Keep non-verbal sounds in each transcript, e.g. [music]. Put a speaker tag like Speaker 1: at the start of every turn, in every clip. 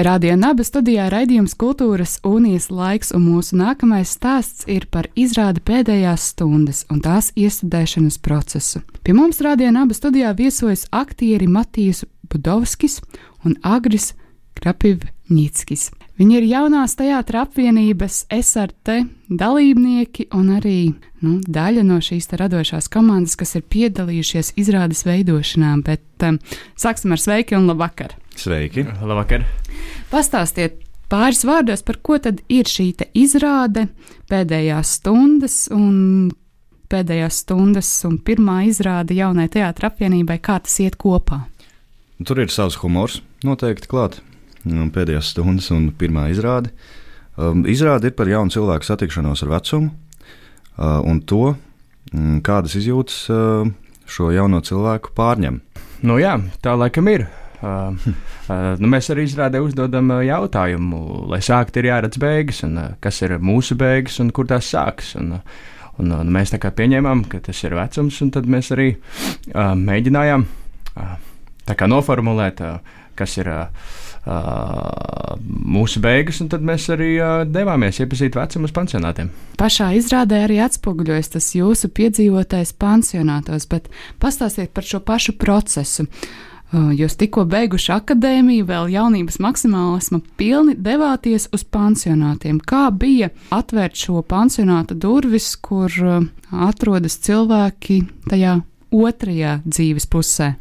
Speaker 1: Radio Naba studijā raidījums Kultūras unijas laiks, un mūsu nākamais stāsts ir par izrādi pēdējās stundas un tās iestudēšanas procesu. Pie mums Radio Naba studijā viesojas aktieri Matīs Budovskis un Agris Krapivņitskis. Viņi ir jaunās teātra apvienības SRT dalībnieki un arī nu, daļa no šīs radošās komandas, kas ir piedalījušies izrādes veidošanā. Bet um, sāksim ar sveiki un labvakar!
Speaker 2: Sveiki!
Speaker 3: Labvakar!
Speaker 1: Pastāstiet pāris vārdos, par ko tad ir šī izrāde pēdējās stundas un pēdējās stundas un pirmā izrāde jaunai teātra apvienībai, kā tas iet kopā.
Speaker 2: Tur ir savs humors noteikti klāts pēdējās stundas un pirmā izrāde. Um, izrāde ir par jaunu cilvēku satikšanos ar vecumu uh, un to, mm, kādas izjūtas uh, šo jauno cilvēku pārņem.
Speaker 3: Nu jā, tā laikam ir. Uh, uh, nu mēs arī izrādē uzdodam uh, jautājumu, lai sākt ir jāredz beigas, un uh, kas ir mūsu beigas un kur tās sākas. Un, uh, un, un mēs tā kā pieņēmām, ka tas ir vecums, un tad mēs arī uh, mēģinājām uh, tā kā noformulēt, uh, kas ir. Uh, uh, mūsu beigas, un tad mēs arī uh, devāmies iepazīt vecumus pansionātiem.
Speaker 1: Pašā izrādē arī atspoguļojas tas jūsu piedzīvotais pansionātos, bet pastāstiet par šo pašu procesu. Uh, jūs tikko beiguši akadēmiju, vēl jaunības maksimālisma pilni devāties uz pansionātiem. Kā bija atvērt šo pansionāta durvis, kur uh, atrodas cilvēki tajā otrajā dzīves pusē?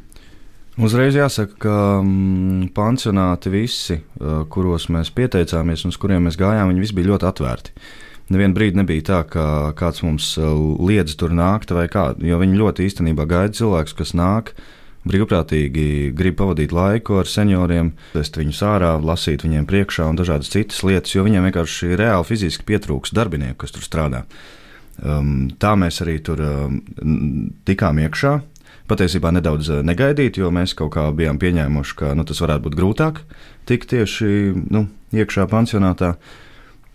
Speaker 2: Uzreiz jāsaka, ka mm, pansionāti visi, uh, kuros mēs pieteicāmies un uz kuriem mēs gājām, viņi visi bija ļoti atvērti. Nevienu brīdi nebija tā, ka kāds mums uh, liedz tur nākt, vai kā, jo viņi ļoti īstenībā gaida cilvēkus, kas nāk. Brīvprātīgi grib pavadīt laiku ar senioriem, vest viņus ārā, lasīt viņiem priekšā un dažādas citas lietas, jo viņiem vienkārši reāli fiziski pietrūks darbinieku, kas tur strādā. Um, tā mēs arī tur um, tikām iekšā patiesībā nedaudz eh, negaidīt, jo mēs kaut kā bijām pieņēmuši, ka nu, tas varētu būt grūtāk tikt tieši nu, iekšā pansionātā.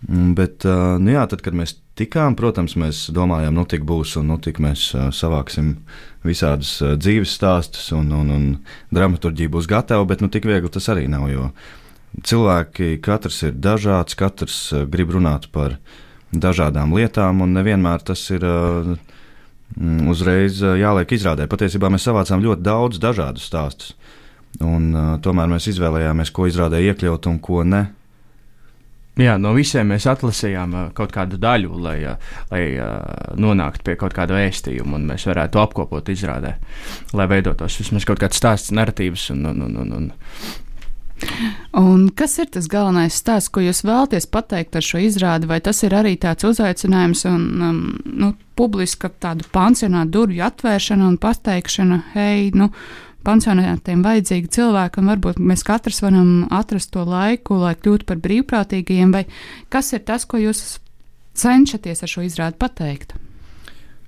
Speaker 2: Mm, bet, eh, nu jā, tad, kad mēs tikām, protams, mēs domājām, nu, tik būs, un nu, tik mēs eh, savāksim visādus dzīves stāstus, un, un, un dramaturģija būs gatava, bet nu, tik viegli tas arī nav. Jo cilvēki katrs ir dažāds, katrs grib runāt par dažādām lietām, un nevienmēr tas ir. Uh, uzreiz eh, jāliek izrādē. Patiesībā mēs savācām ļoti daudz dažādus stāstus. Un, uh, tomēr mēs izvēlējāmies, ko izrādē iekļaut un ko ne.
Speaker 3: Jā, no visiem mēs atlasījām uh, kaut kādu daļu, lai, uh, lai uh, nonāktu pie kaut kāda vēstījuma, un mēs varētu apkopot izrādē, lai veidotos vismaz kaut kāds stāsts, narratīvs un, un, un, un, un
Speaker 1: Un kas ir tas galvenais stāsts, ko jūs vēlaties pateikt ar šo izrādi? Vai tas ir arī tāds uzaicinājums un um, nu, publiska tādu pansionātu durvju atvēršana un pateikšana, hei, nu, pansionātiem vajadzīgi cilvēki, un varbūt mēs katrs varam atrast to laiku, lai kļūtu par brīvprātīgajiem, vai kas ir tas, ko jūs cenšaties ar šo izrādi pateikt?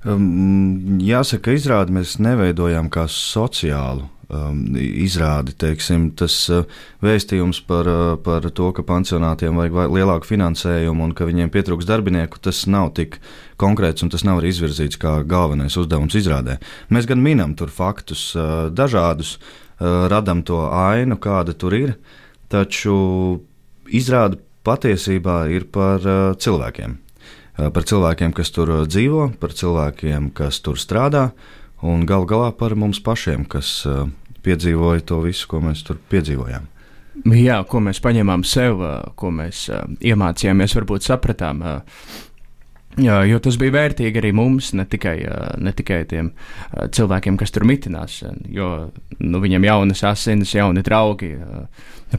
Speaker 2: Um, jāsaka, izrādi mēs neveidojam kā sociālu izrādi. Teiksim, tas uh, vēstījums par, uh, par to, ka pansionātiem vajag lielāku finansējumu un ka viņiem pietrūks darbinieku, tas nav tik konkrēts un tas nav arī izvirzīts kā galvenais uzdevums izrādē. Mēs gan minam tur faktus uh, dažādus, radam to ainu, kāda tur ir, taču izrāda patiesībā ir par cilvēkiem. Par cilvēkiem, kas tur dzīvo, par cilvēkiem, kas tur strādā, uh, un gal galā par mums pašiem, kas uh, piedzīvoja to visu, ko mēs tur piedzīvojām.
Speaker 3: Jā, ko mēs paņēmām sev, uh, ko mēs uh, iemācījāmies, varbūt sapratām. Jā, jo tas bija vērtīgi arī mums, ne tikai, ne tikai tiem cilvēkiem, kas tur mitinās. Jo nu, viņiem ir jaunas asinis, jauni draugi,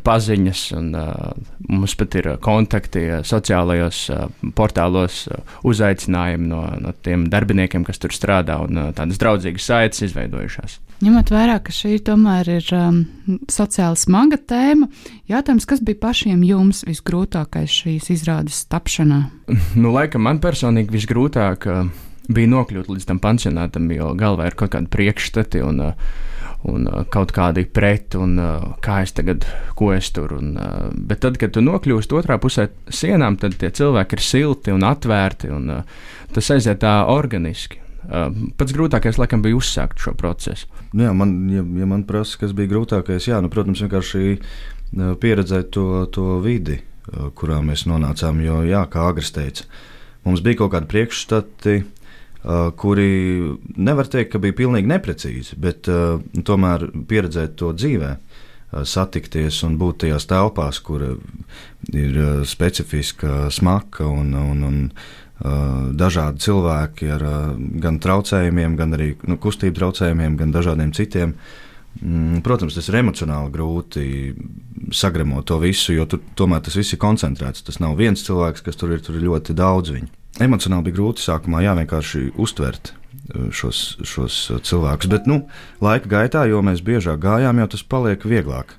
Speaker 3: paziņas, un mums pat ir kontakti sociālajos portālos, uzaicinājumi no, no tiem darbiniekiem, kas tur strādā, un tādas draudzīgas saites izveidojušās.
Speaker 1: Ņemot vērā, ka šī tomēr ir um, sociāli smaga tēma, jautājums, kas bija pašiem jums visgrūtākais šīs izrādes tapšanā? [laughs]
Speaker 3: Nu, laikam man personīgi visgrūtāk uh, bija nokļūt līdz tam pansionātam, jo galvā ir kaut kādi priekšstati un, uh, un uh, kaut kādi pret, un uh, kā es tagad, ko es tur. Un, uh, bet tad, kad tu nokļūsi otrā pusē sienām, tad tie cilvēki ir silti un atvērti, un uh, tas aiziet tā organiski. Uh, pats grūtākais, laikam, bija uzsākt šo procesu.
Speaker 2: Nu jā, man, ja, ja man prasa, kas bija grūtākais, jā, nu, protams, vienkārši pieredzēt to, to vidi, kurā mēs nonācām. Jo, jā, kā Agris teica, mums bija kaut kādi priekšstati, kuri nevar teikt, ka bija pilnīgi neprecīzi, bet tomēr pieredzēt to dzīvē satikties un būt tajās telpās, kur ir specifiska smaka un, un, un dažādi cilvēki ar gan traucējumiem, gan arī nu, kustību traucējumiem, gan dažādiem citiem. Mm, protams, tas ir emocionāli grūti sagremot to visu, jo tur tomēr tas viss ir koncentrēts. Tas nav viens cilvēks, kas tur ir, tur ir ļoti daudz viņu. Emocionāli bija grūti sākumā jā, vienkārši uztvert šos, šos cilvēkus, bet nu, laika gaitā, jo mēs biežāk gājām, jau tas paliek vieglāk.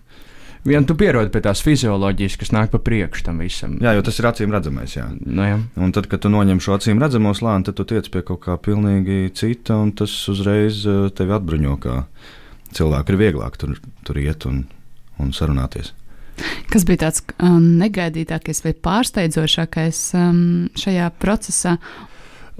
Speaker 3: Vien tu pierodi pie tās fizioloģijas, kas nāk pa priekšu tam visam.
Speaker 2: Jā, jo tas ir acīm redzamais. Jā.
Speaker 3: Nu, jā.
Speaker 2: Un tad, kad tu noņem šo acīm redzamo slāni, tad tu tiec pie kaut kā pilnīgi cita, un tas uzreiz eh, tevi atbruņo. Cilvēku ir vieglāk tur, tur iet un, un sarunāties.
Speaker 1: Kas bija tāds um, negaidītākais vai pārsteidzošākais um, šajā procesā?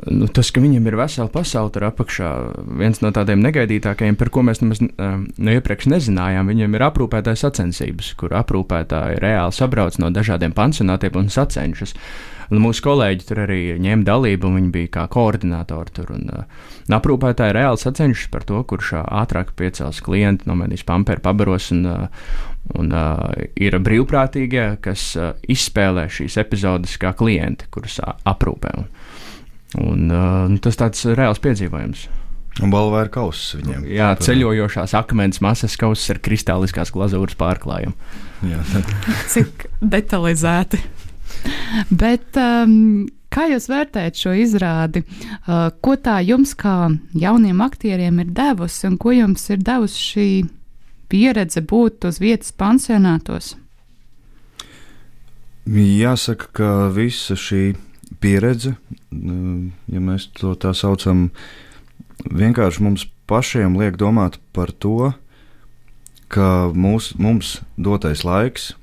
Speaker 3: Nu, tas, ka viņam ir vesela pasaule tur apakšā, viens no tādiem negaidītākajiem, par ko mēs nemaz no iepriekš nezinājām, viņam ir aprūpētāja sacensības, kur aprūpētāji reāli sabrauc no dažādiem pansionātiem un sacenšas. Un mūsu kolēģi tur arī ņēma dalību, un viņi bija kā koordinatori tur. Un, uh, aprūpētāji reāli sacenšas par to, kurš uh, ātrāk piecels klientu, nomenīs pamperu, pabaros. Un, un uh, ir brīvprātīgie, kas uh, izspēlē šīs epizodes kā klienti, kurus uh, aprūpē. Un, Un, uh, tas tāds reāls piedzīvojums.
Speaker 2: Un balva ir kauss viņiem.
Speaker 3: Jā, ceļojošās akmens masas kauss ar kristāliskās glazūras pārklājumu. Jā, [laughs]
Speaker 1: Cik detalizēti. Bet, um, kā jūs vērtējat šo izrādi? Uh, ko tā jums, kā jauniem aktieriem, ir devusi un ko jums ir devusi šī pieredze būt uz vietas pansionātos?
Speaker 2: Jāsaka, ka visa šī pieredze, ja mēs to tā saucam, vienkārši mums pašiem liek domāt par to, ka mūs, mums dotais laiks,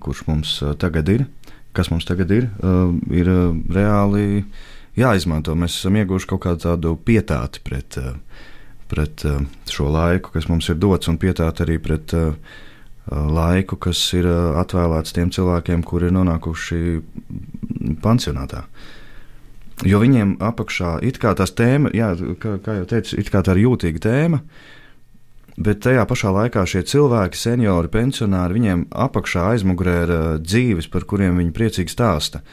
Speaker 2: kurš mums tagad ir, kas mums tagad ir, ir reāli jāizmanto. Mēs esam ieguvuši kaut kādu tādu pietāti pret, pret šo laiku, kas mums ir dots, un pietāti arī pret laiku, kas ir atvēlēts tiem cilvēkiem, kuri ir nonākuši pansionātā. Jo viņiem apakšā ir tās tēma, jā, kā, kā jau teicu, ir tā ir jūtīga tēma, bet tajā pašā laikā šie cilvēki, seniori, pensionāri, viņiem apakšā aizmugurē ir uh, dzīves, par kuriem viņi priecīgi stāsta,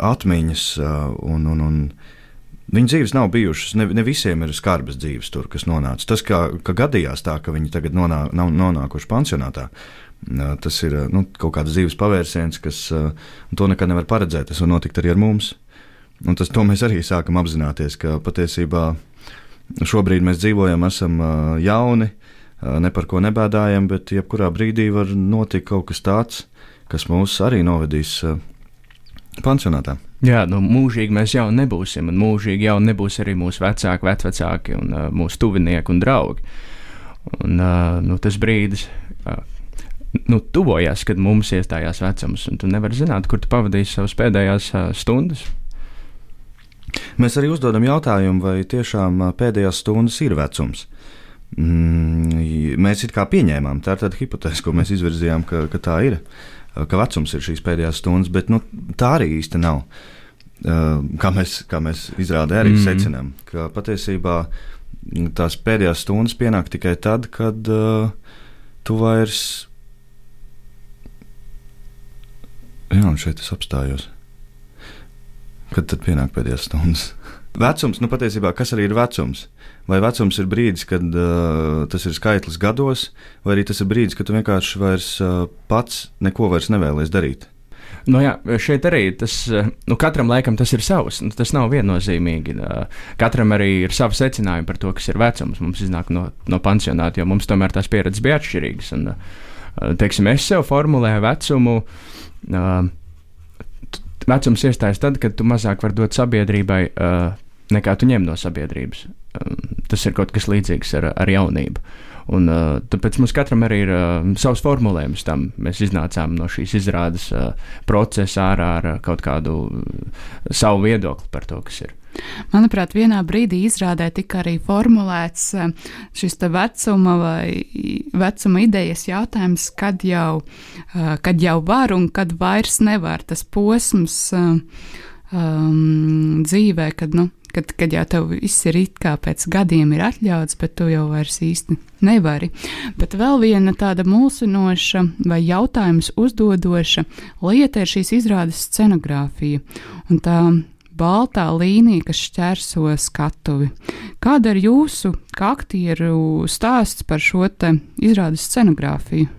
Speaker 2: atmiņas uh, un, un, un Viņu dzīves nav bijušas, ne, ne visiem ir skarbas dzīves, tur, kas nonāca. Tas, ka, ka gadījās tā, ka viņi tagad nonā, nav nonākuši pansionātā, tas ir nu, kaut kāds dzīves pavērsiens, kas to nekad nevar paredzēt. Tas var notikt arī ar mums. Un tas, mēs arī sākam apzināties, ka patiesībā šobrīd mēs dzīvojam, esam jauni, ne par ko nebēdājam, bet jebkurā brīdī var notikt kaut kas tāds, kas mūs arī novedīs pansionātā.
Speaker 3: Jā, nu, mūžīgi mēs jau nebūsim, un mūžīgi jau nebūs arī mūsu vecāki, vecvecāki un uh, mūsu tuvinieki un draugi. Un, uh, nu, tas brīdis uh, nu, tuvojās, kad mums iestājās vecums, un tu nevari zināt, kur tu pavadīsi savas pēdējās uh, stundas.
Speaker 2: Mēs arī uzdodam jautājumu, vai tiešām pēdējās stundas ir vecums. Mm, mēs it kā pieņēmām, tā ir tāda hipotēze, ko mēs izvirzījām, ka, ka tā ir. Uh, ka vecums ir šīs pēdējās stundas, bet nu, tā arī īsti nav. Kā mēs, kā mēs izrādē arī mm. secinām, ka patiesībā tās pēdējās stundas pienāk tikai tad, kad uh, tu vairs. Jā, un šeit es apstājos. Kad tad pienāk pēdējās stundas? Vecums, nu patiesībā, kas arī ir vecums? Vai vecums ir brīdis, kad uh, tas ir skaitlis gados, vai arī tas ir brīdis, kad tu vienkārši vairs uh, pats neko vairs nevēlies darīt?
Speaker 3: Nu jā, šeit arī tas, nu, katram laikam tas ir savs. Nu, tas nav viennozīmīgi. Katram arī ir savi secinājumi par to, kas ir vecums. Mums iznāk no, no pansionāta, jo mums tomēr tās pieredzes bija atšķirīgas. Un, teiksim, es sev formulēju vecumu. Vecums iestājas tad, kad tu mazāk vari dot sabiedrībai nekā tu ņem no sabiedrības. Um, tas ir kaut kas līdzīgs ar, ar jaunību. Un, uh, tāpēc mums katram arī ir uh, savs formulējums tam. Mēs iznācām no šīs izrādes uh, procesa ārā ar uh, kaut kādu uh, savu viedokli par to, kas ir.
Speaker 1: Manuprāt, vienā brīdī izrādē tika arī formulēts šis vecuma vai vecuma idejas jautājums, kad jau, kad jau var un kad vairs nevar. Tas posms um, dzīvē, kad nu, kad, kad jau tev viss ir it kā pēc gadiem ir atļauts, bet tu jau vairs īsti nevari. Bet vēl viena tāda mulsinoša vai jautājums uzdodoša lieta ir šīs izrādes scenogrāfija. Un tā baltā līnija, kas šķērso skatuvi. Kāda ir jūsu kā aktieru stāsts par šo izrādes scenogrāfiju?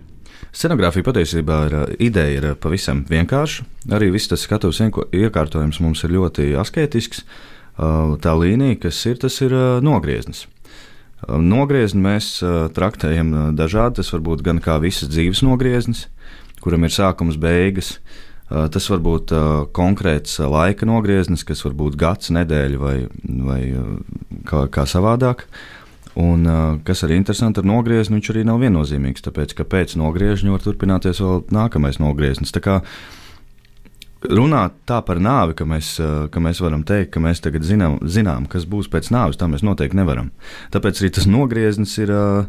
Speaker 2: Scenogrāfija patiesībā ir ideja ir pavisam vienkārša. Arī viss tas skatuves iekārtojums mums ir ļoti asketisks. Uh, tā līnija, kas ir, tas ir nogrieznis. Nogriezni mēs traktējam dažādi. Tas var būt gan kā visas dzīves nogrieznis, kuram ir sākums, beigas. Tas var būt konkrēts laika nogrieznis, kas var būt gads, nedēļa vai, vai kā, kā savādāk. Un, kas arī interesanti ar nogriezni, viņš arī nav viennozīmīgs, tāpēc ka pēc nogriežņa var turpināties vēl nākamais nogrieznis. Tā kā uh, runāt tā par nāvi, ka mēs, eh, ka mēs varam teikt, ka mēs tagad zinām, zinām, kas būs pēc nāves, tā mēs noteikti nevaram. Tāpēc arī tas nogrieznis ir uh,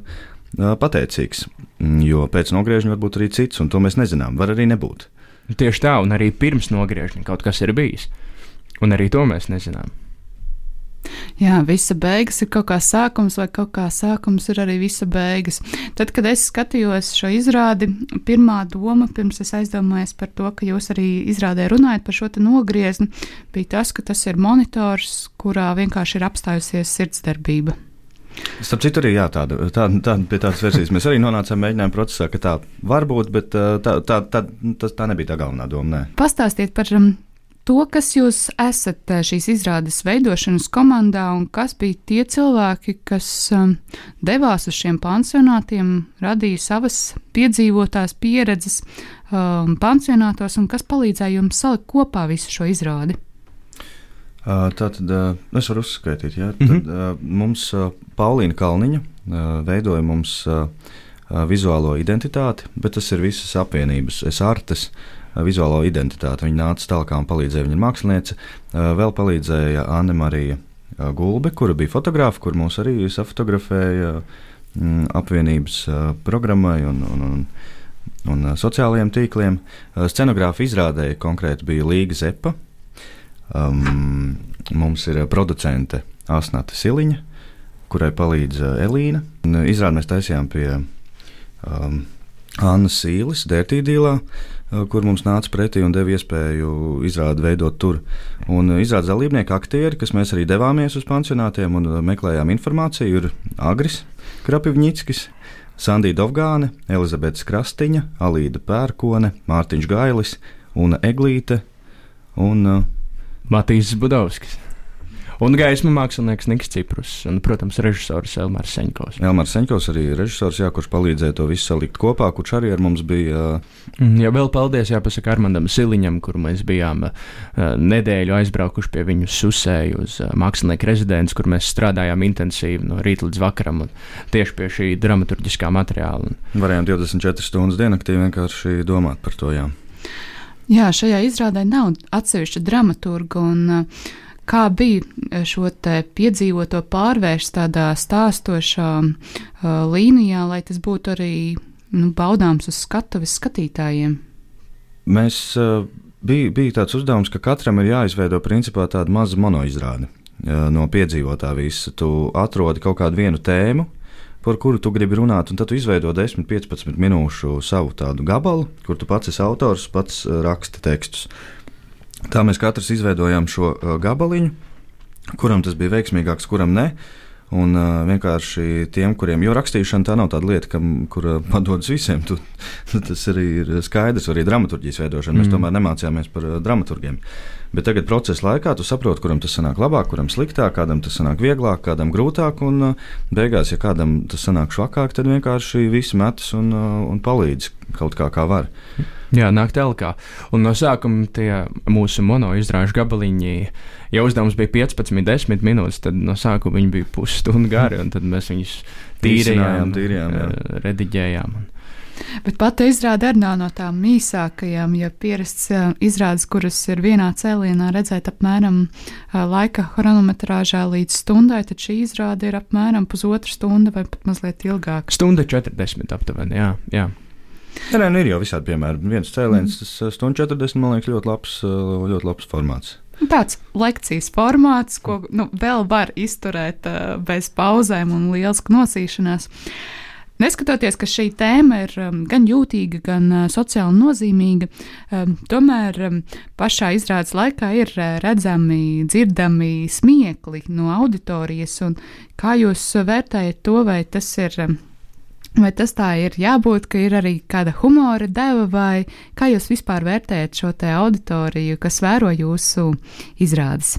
Speaker 2: pateicīgs, mm, jo pēc nogriežņa var būt arī cits, un to mēs nezinām. Var arī nebūt.
Speaker 3: Tieši tā, un arī pirms nogriežņa kaut kas ir bijis, un arī to mēs nezinām.
Speaker 1: Jā, visa beigas ir kaut kā sākums, vai kaut kā sākums ir arī visa beigas. Tad, kad es skatījos šo izrādi, pirmā doma, pirms es aizdomājos par to, ka jūs arī izrādē runājat par šo nogriezni, bija tas, ka tas ir monitors, kurā vienkārši ir apstājusies sirdsdarbība.
Speaker 2: Starp citu, arī jā, tāda, tāda, tāda, pie tādas versijas mēs arī nonācām mēģinājuma procesā, ka tā var būt, bet tā, tā, tā, tā, tā nebija tā galvenā doma. Nē.
Speaker 1: Pastāstiet par um, to, kas jūs esat eh, šīs izrādes veidošanas komandā un kas bija tie cilvēki, kas um, devās uz šiem pansionātiem, radīja savas piedzīvotās pieredzes um, pansionātos un kas palīdzēja jums salikt kopā visu šo izrādi.
Speaker 2: Tā tad es varu uzskaitīt, ja? mm -hmm. tad, mums Paulīna Kalniņa veidoja mums vizuālo identitāti, bet tas ir visas apvienības, es artes, uh, vizuālo identitāti. Viņa nāca tālāk un palīdzēja. Viņa ir māksliniece. Vēl palīdzēja Anna Marija Gulbe, kura bija fotografa, kur mūs arī safotografēja mm, apvienības programmai un, un, un, un sociālajiem tīkliem. Scenogrāfa izrādēja konkrēti bija Līga Zepa. Um, mums ir producente Asnata Siliņa, kurai palīdz Elīna. Izrādi mēs taisījām pie um, Anna Sīlis, Dērtīdīlā. Eh, kur mums nāca pretī un deva iespēju izrādi veidot tur. Un eh, izrādes dalībnieki, aktieri, kas mēs arī devāmies uz pansionātiem un eh, meklējām informāciju, ir Agris Krapivņickis. Sandija Dovgāne, Elizabete Krastiņa, Alīda Pērkone, Mārtiņš Gailis un Eglīte un
Speaker 3: Matīs Budovskis. Un gaismu mākslinieks Niks Ciprus, un, protams, režisors Elmārs Seņkovs.
Speaker 2: Elmārs Seņkovs arī režisors, jā, kurš palīdzēja to visu salikt kopā, kurš arī ar mums bija.
Speaker 3: Uh... Jā, vēl paldies, jāpasaka Armandam Siliņam, kur mēs bijām nedēļu aizbraukuši pie viņu susēju uz mākslinieku rezidenci, kur mēs strādājām intensīvi no rīta līdz vakaram tieši pie šī dramaturgiskā materiāla.
Speaker 2: Varējām 24 stundas diennaktī vienkārši domāt par to, jā.
Speaker 1: Jā, šajā izrādē nav atsevišķa dramaturga. Un, uh, Kā bija eh, šo piedzīvoto pārvērst tādā stāstošā uh, līnijā, lai tas būtu arī nu, baudāms uz skatuves skatītājiem?
Speaker 2: Mēs uh, bija, bija tāds uzdevums, ka katram ir jāizveido principā tāda maza monoizrāde uh, no piedzīvotā visa. Tu atrodi kaut kādu vienu tēmu, par kuru tu gribi runāt, un tad tu izveido 10, 15 minūšu savu tādu gabalu, kur tu pats esi autors, pats raksti tekstus. Tā mēs katrs izveidojām šo uh, gabaliņu, kuram tas bija veiksmīgāks, kuram ne. Un uh, vienkārši tiem, kuriem jau rakstīšana tā nav tāda lieta, kam, kur uh, padodas visiem, tu, [laughs] tas arī ir skaidrs, arī dramaturgijas veidošana. Mm. Mēs tomēr nemācījāmies par uh, dramaturgiem. Bet tagad procesa laikā tu saproti, kuram tas sanāk labāk, kuram sliktāk, kādam tas sanāk vieglāk, kādam grūtāk. Un uh, beigās, ja kādam tas sanāk švakāk, tad vienkārši visi metas un, uh, un palīdz kaut kā, kā var. Mm.
Speaker 3: Jā, nāk telkā. Un no sākuma tie mūsu mono izrāžu gabaliņi, ja uzdevums bija 15, 10 minūtes, tad no sākuma viņi bija pusstundu gari, un tad mēs viņus [laughs] tīrījām,
Speaker 2: tīrījām jā.
Speaker 3: rediģējām.
Speaker 1: Bet pati izrāda arī nav no tām īsākajām, ja pierasts izrādes, kuras ir vienā cēlienā redzēt apmēram laika chronometrāžā līdz stundai, tad šī izrāde ir apmēram pusotra stunda vai pat mazliet ilgāka.
Speaker 3: Stunda 40 aptuveni, jā. jā.
Speaker 2: Nē, nē, nu ir jau visādi piemēri. Viens cēliens, mm. tas stundu 40, man liekas, ļoti labs, ļoti labs formāts.
Speaker 1: Tāds lekcijas formāts, ko nu, vēl var izturēt uh, bez pauzēm un liels nosīšanās. Neskatoties, ka šī tēma ir um, gan jūtīga, gan uh, sociāli nozīmīga, um, tomēr um, pašā izrādes laikā ir uh, redzami, dzirdami smiekli no auditorijas. Kā jūs vērtējat to, vai tas ir? Um, Vai tas tā ir jābūt, ka ir arī kāda humora deva, vai kā jūs vispār vērtējat šo te auditoriju, kas vēro jūsu izrādes?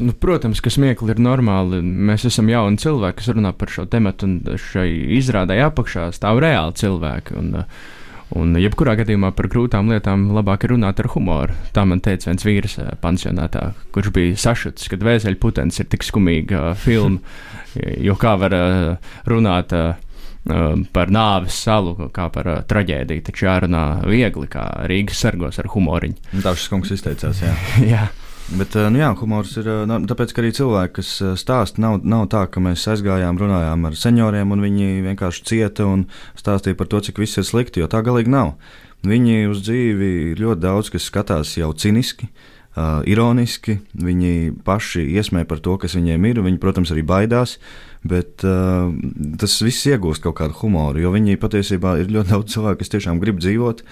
Speaker 3: Nu, protams, ka smiekli ir normāli. Mēs esam jauni cilvēki, kas runā par šo tematu, un šai izrādē apakšā stāv reāli cilvēki. Un, un jebkurā gadījumā par grūtām lietām labāk ir runāt ar humoru. Tā man teica viens vīrs eh, pansionātā, kurš bija sašuts, kad vēzeļputens ir tik skumīga filma, [laughs] jo kā var eh, runāt eh, par nāves salu, kā par traģēdiju. Taču jārunā viegli, kā Rīgas sargos ar humoriņu.
Speaker 2: Tā šis kungs izteicās, jā. [laughs]
Speaker 3: jā.
Speaker 2: Bet, nu, jā, humors ir nu, tāpēc, ka arī cilvēki, kas stāsta, nav, nav tā, ka mēs aizgājām, runājām ar senioriem, un viņi vienkārši cieta un stāstīja par to, cik viss ir slikti, jo tā galīgi nav. Viņi uz dzīvi ļoti daudz, kas skatās jau ciniski, uh, ironiski, viņi paši iesmē par to, kas viņiem ir, viņi, protams, arī baidās. Bet uh, tas viss iegūst kaut kādu humoru, jo viņi patiesībā ir ļoti daudz cilvēku, kas tiešām grib dzīvot.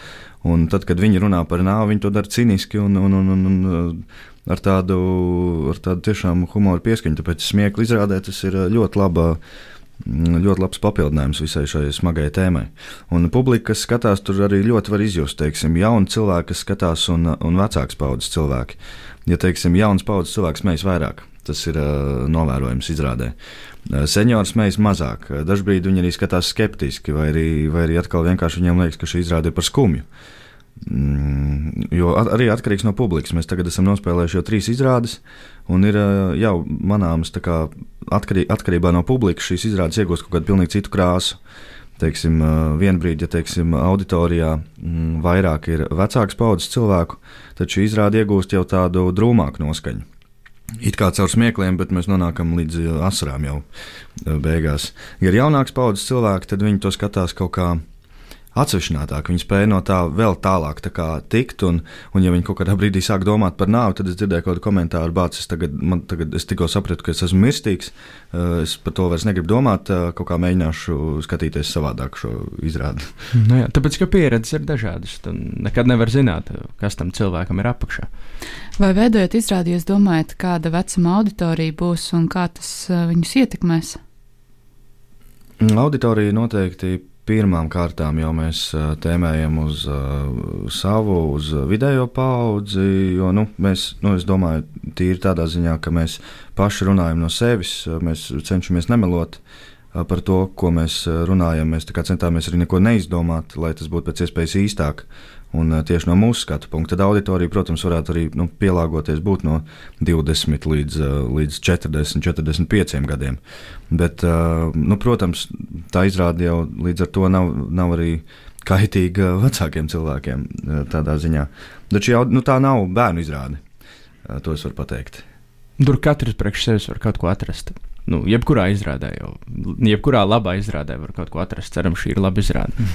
Speaker 2: Un tad, kad viņi runā par nāvi, viņi to dara ciniski un, un, un, un, un ar tādu, ar tādu tiešām humoru pieskaņu. Tāpēc smieklu izrādē tas ir ļoti laba. Ļoti labs papildinājums visai šai smagajai tēmai. Un publika, kas skatās, tur arī ļoti var izjust, teiksim, jauni cilvēki, kas skatās, un, un vecāks paudzes cilvēki. Ja, teiksim, jauns paudzes cilvēks mēs vairāk, tas ir uh, novērojams izrādē. Uh, seniors mēs mazāk. Dažbrīd viņi arī skatās skeptiski, vai arī, vai arī atkal vienkārši viņiem liekas, ka šī izrāde ir par skumju. Uh, jo arī atkarīgs no publikas. Mēs tagad esam nospēlējuši jau trīs izrādes, un ir jau manāms, ka atkarī, atkarībā no publikas šīs izrādes iegūst kaut kādu pilnīgi citu krāsu. Teiksim, vienbrīd, ja teiksim, auditorijā mm, vairāk ir vecāks paudzes cilvēku, tad šī izrāde iegūst jau tādu drūmāku noskaņu. It kā caur smiekliem, bet mēs nonākam līdz asarām jau beigās. Ja ir jaunāks paudzes cilvēki, tad viņi to skatās kaut kādā atsevišķinātāk. Viņi spēja no tā vēl tālāk tā kā, tikt. Un, un, ja viņi kaut kādā brīdī sāk domāt par nāvi, tad es dzirdēju kaut kādu komentāru, bācis, es tagad, man, tagad es tikko sapratu, ka es esmu mirstīgs. Eh, es par to vairs negribu domāt. Eh, kaut kā mēģināšu skatīties savādāk šo izrādi. [laughs]
Speaker 3: Nu jā, tāpēc, ka pieredzes ir dažādas. Tu nekad nevar zināt, kas tam cilvēkam ir apakšā.
Speaker 1: Vai veidojot izrādi, jūs domājat, kāda vecuma auditorija būs un kā tas eh, viņus ietekmēs?
Speaker 2: Auditorija noteikti pirmām kārtām jau mēs tēmējam uz savu, uz vidējo paudzi, jo nu, mēs, nu, es domāju, tīri tādā ziņā, ka mēs paši runājam no sevis, mēs cenšamies nemelot par to, ko mēs runājam. Mēs centāmies arī neko neizdomāt, lai tas būtu pēc iespējas īstāk. Un tieši no mūsu skatu punkta, tad auditorija, protams, varētu arī nu, pielāgoties būt no 20 līdz, līdz 40, 45 gadiem. Bet, nu, protams, tā izrāda jau līdz ar to nav, nav arī kaitīga [laughs] vecākiem cilvēkiem tādā ziņā. Taču jau nu, tā nav bērnu izrāde. To es varu pateikt.
Speaker 3: Tur katrs priekš sevis var kaut ko atrast. Nu, jebkurā izrādē, jau jebkurā labā izrādē var kaut ko atrast. Ceram, šī ir laba izrāde.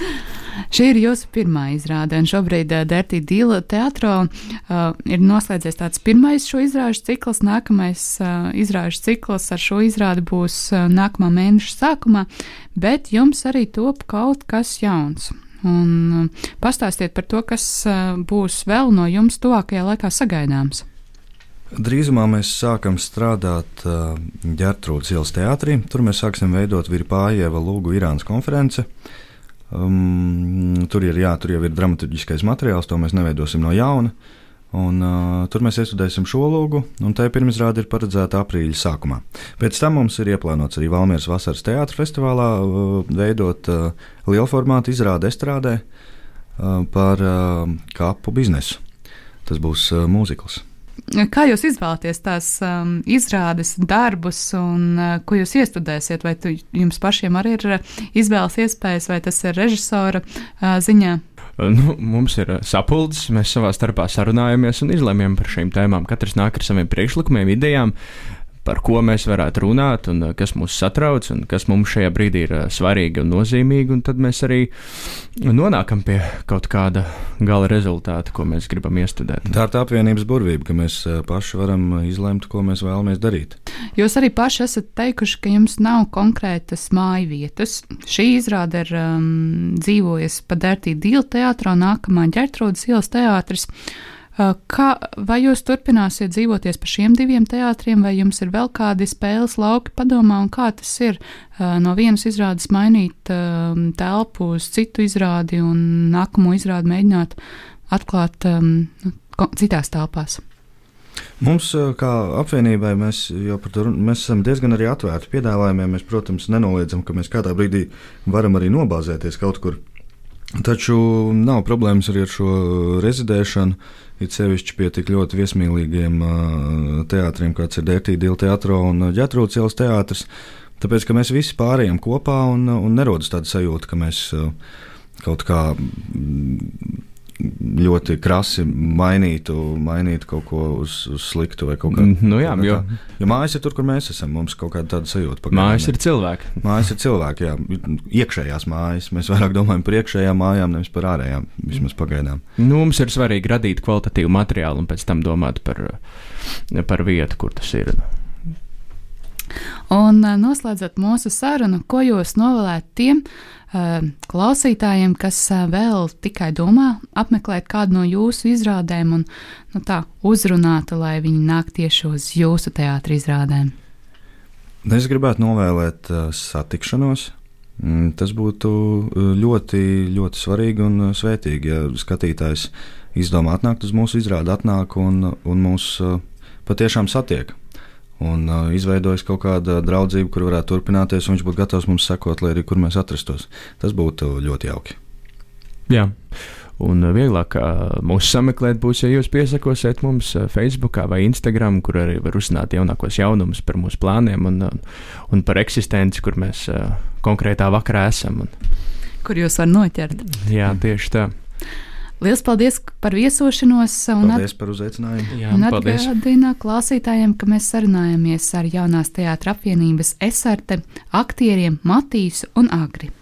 Speaker 3: [laughs]
Speaker 1: Šī ir jūsu pirmā izrāde, un šobrīd uh, Dirty Deal teātrā uh, ir noslēdzies tāds pirmais šo izrāžu cikls. Nākamais uh, izrāžu cikls ar šo izrādi būs uh, nākamā mēneša sākumā, bet jums arī top kaut kas jauns. Un uh, pastāstiet par to, kas uh, būs vēl no jums tuvākajā laikā sagaidāms.
Speaker 2: Drīzumā mēs sākam strādāt uh, Gertrūdas ielas teātrī. Tur mēs sāksim veidot Virpājieva Lūgu Irānas konferenci. Um, tur, ir, jā, tur jau ir dramaturgiskais materiāls, to mēs neveidosim no jauna. Un, uh, tur mēs iestudēsim šo logu, un tā pirmizrāde ir paredzēta aprīļa sākumā. Pēc tam mums ir ieplānots arī Valmieras vasaras teātris festivālā uh, veidot uh, lielformātu izrādi estrādē uh, par uh, kapu biznesu. Tas būs uh, mūzikls.
Speaker 1: Kā jūs izvēlaties tās um, izrādes, darbus, un uh, ko jūs iestudēsiet? Vai tu, jums pašiem arī ir izvēles iespējas, vai tas ir režisora uh, ziņā?
Speaker 3: Nu, mums ir sapulces, mēs savā starpā sarunājamies un izlemjam par šīm tēmām. Katrs nāk ar saviem priekšlikumiem, idejām par ko mēs varētu runāt, un kas mūs satrauc, un kas mums šajā brīdī ir svarīgi un nozīmīgi. Un tad mēs arī nonākam pie kaut kāda gala rezultāta, ko mēs gribam iestudēt.
Speaker 2: Tā ir tā apvienības burvība, ka mēs paši varam izlemt, ko mēs vēlamies darīt.
Speaker 1: Jūs arī paši esat teikuši, ka jums nav konkrētas māju vietas. Šī izrāde ir um, dzīvojusi pa Dērtī Dīla teātrā, nākamā ģērtrūdas ielas teātris. Uh, kā, vai jūs turpināsiet dzīvoties pa šiem diviem teātriem, vai jums ir vēl kādi spēles lauki padomā, un kā tas ir uh, no vienas izrādes mainīt uh, telpu uz citu izrādi un nākamo izrādi mēģināt atklāt um, citās telpās?
Speaker 2: Mums, uh, kā apvienībai, mēs to mēs esam diezgan arī atvērti piedāvājumiem. Mēs, protams, nenoliedzam, ka mēs kādā brīdī varam arī nobāzēties kaut kur. Taču nav problēmas arī ar šo rezidēšanu. It sevišķi pie tik ļoti viesmīlīgiem teātriem, kāds ir Dērtīdīla teātris un Ģetrūdas ielas teātris. Tāpēc, ka mēs visi pārējām kopā un, un nerodas tāda sajūta, ka mēs kaut kā ļoti krasi mainītu, mainītu kaut ko uz, uz sliktu vai kaut kā tādu.
Speaker 3: Nu, jā, jo,
Speaker 2: jo mājas ir tur, kur mēs esam. Mums kaut kāda tāda sajūta.
Speaker 3: Pagaidām. Mājas ir cilvēki.
Speaker 2: Mājas ir cilvēki, jā. Iekšējās mājas. Mēs vairāk domājam par iekšējām mājām, nevis par ārējām. Vismaz pagaidām.
Speaker 3: Nu, mums ir svarīgi radīt kvalitatīvu materiālu un pēc tam domāt par, par vietu, kur tas ir.
Speaker 1: Un noslēdzot mūsu sarunu, ko jūs novēlētu tiem, klausītājiem, kas vēl tikai domā apmeklēt kādu no jūsu izrādēm un nu, tā uzrunātu, lai viņi nāk tieši uz jūsu teātrī izrādēm?
Speaker 2: Es gribētu novēlēt satikšanos. Mm, tas būtu ļoti, ļoti svarīgi un svētīgi, ja skatītājs izdomā atnākt uz mūsu izrādi, atnāk un, un mūs patiešām satiek un uh, izveidojas kaut kāda draudzība, kur varētu turpināties, un viņš būtu gatavs mums sekot, lai arī kur mēs atrastos. Tas būtu ļoti jauki.
Speaker 3: Jā. Un vieglāk mūs sameklēt būs, ja jūs piesakosiet mums Facebook vai Instagram, kur arī var uzzināt jaunākos jaunumus par mūsu plāniem un, un par eksistenci, kur mēs konkrētā vakarā esam. Un...
Speaker 1: Kur jūs varat noķert?
Speaker 3: Jā, tieši tā.
Speaker 1: Lielas paldies par viesošanos.
Speaker 2: Paldies par uzaicinājumu.
Speaker 3: Jā,
Speaker 1: un atgādina klausītājiem, ka mēs sarunājamies ar jaunās teātra apvienības esarte aktieriem Matīsu un Agri.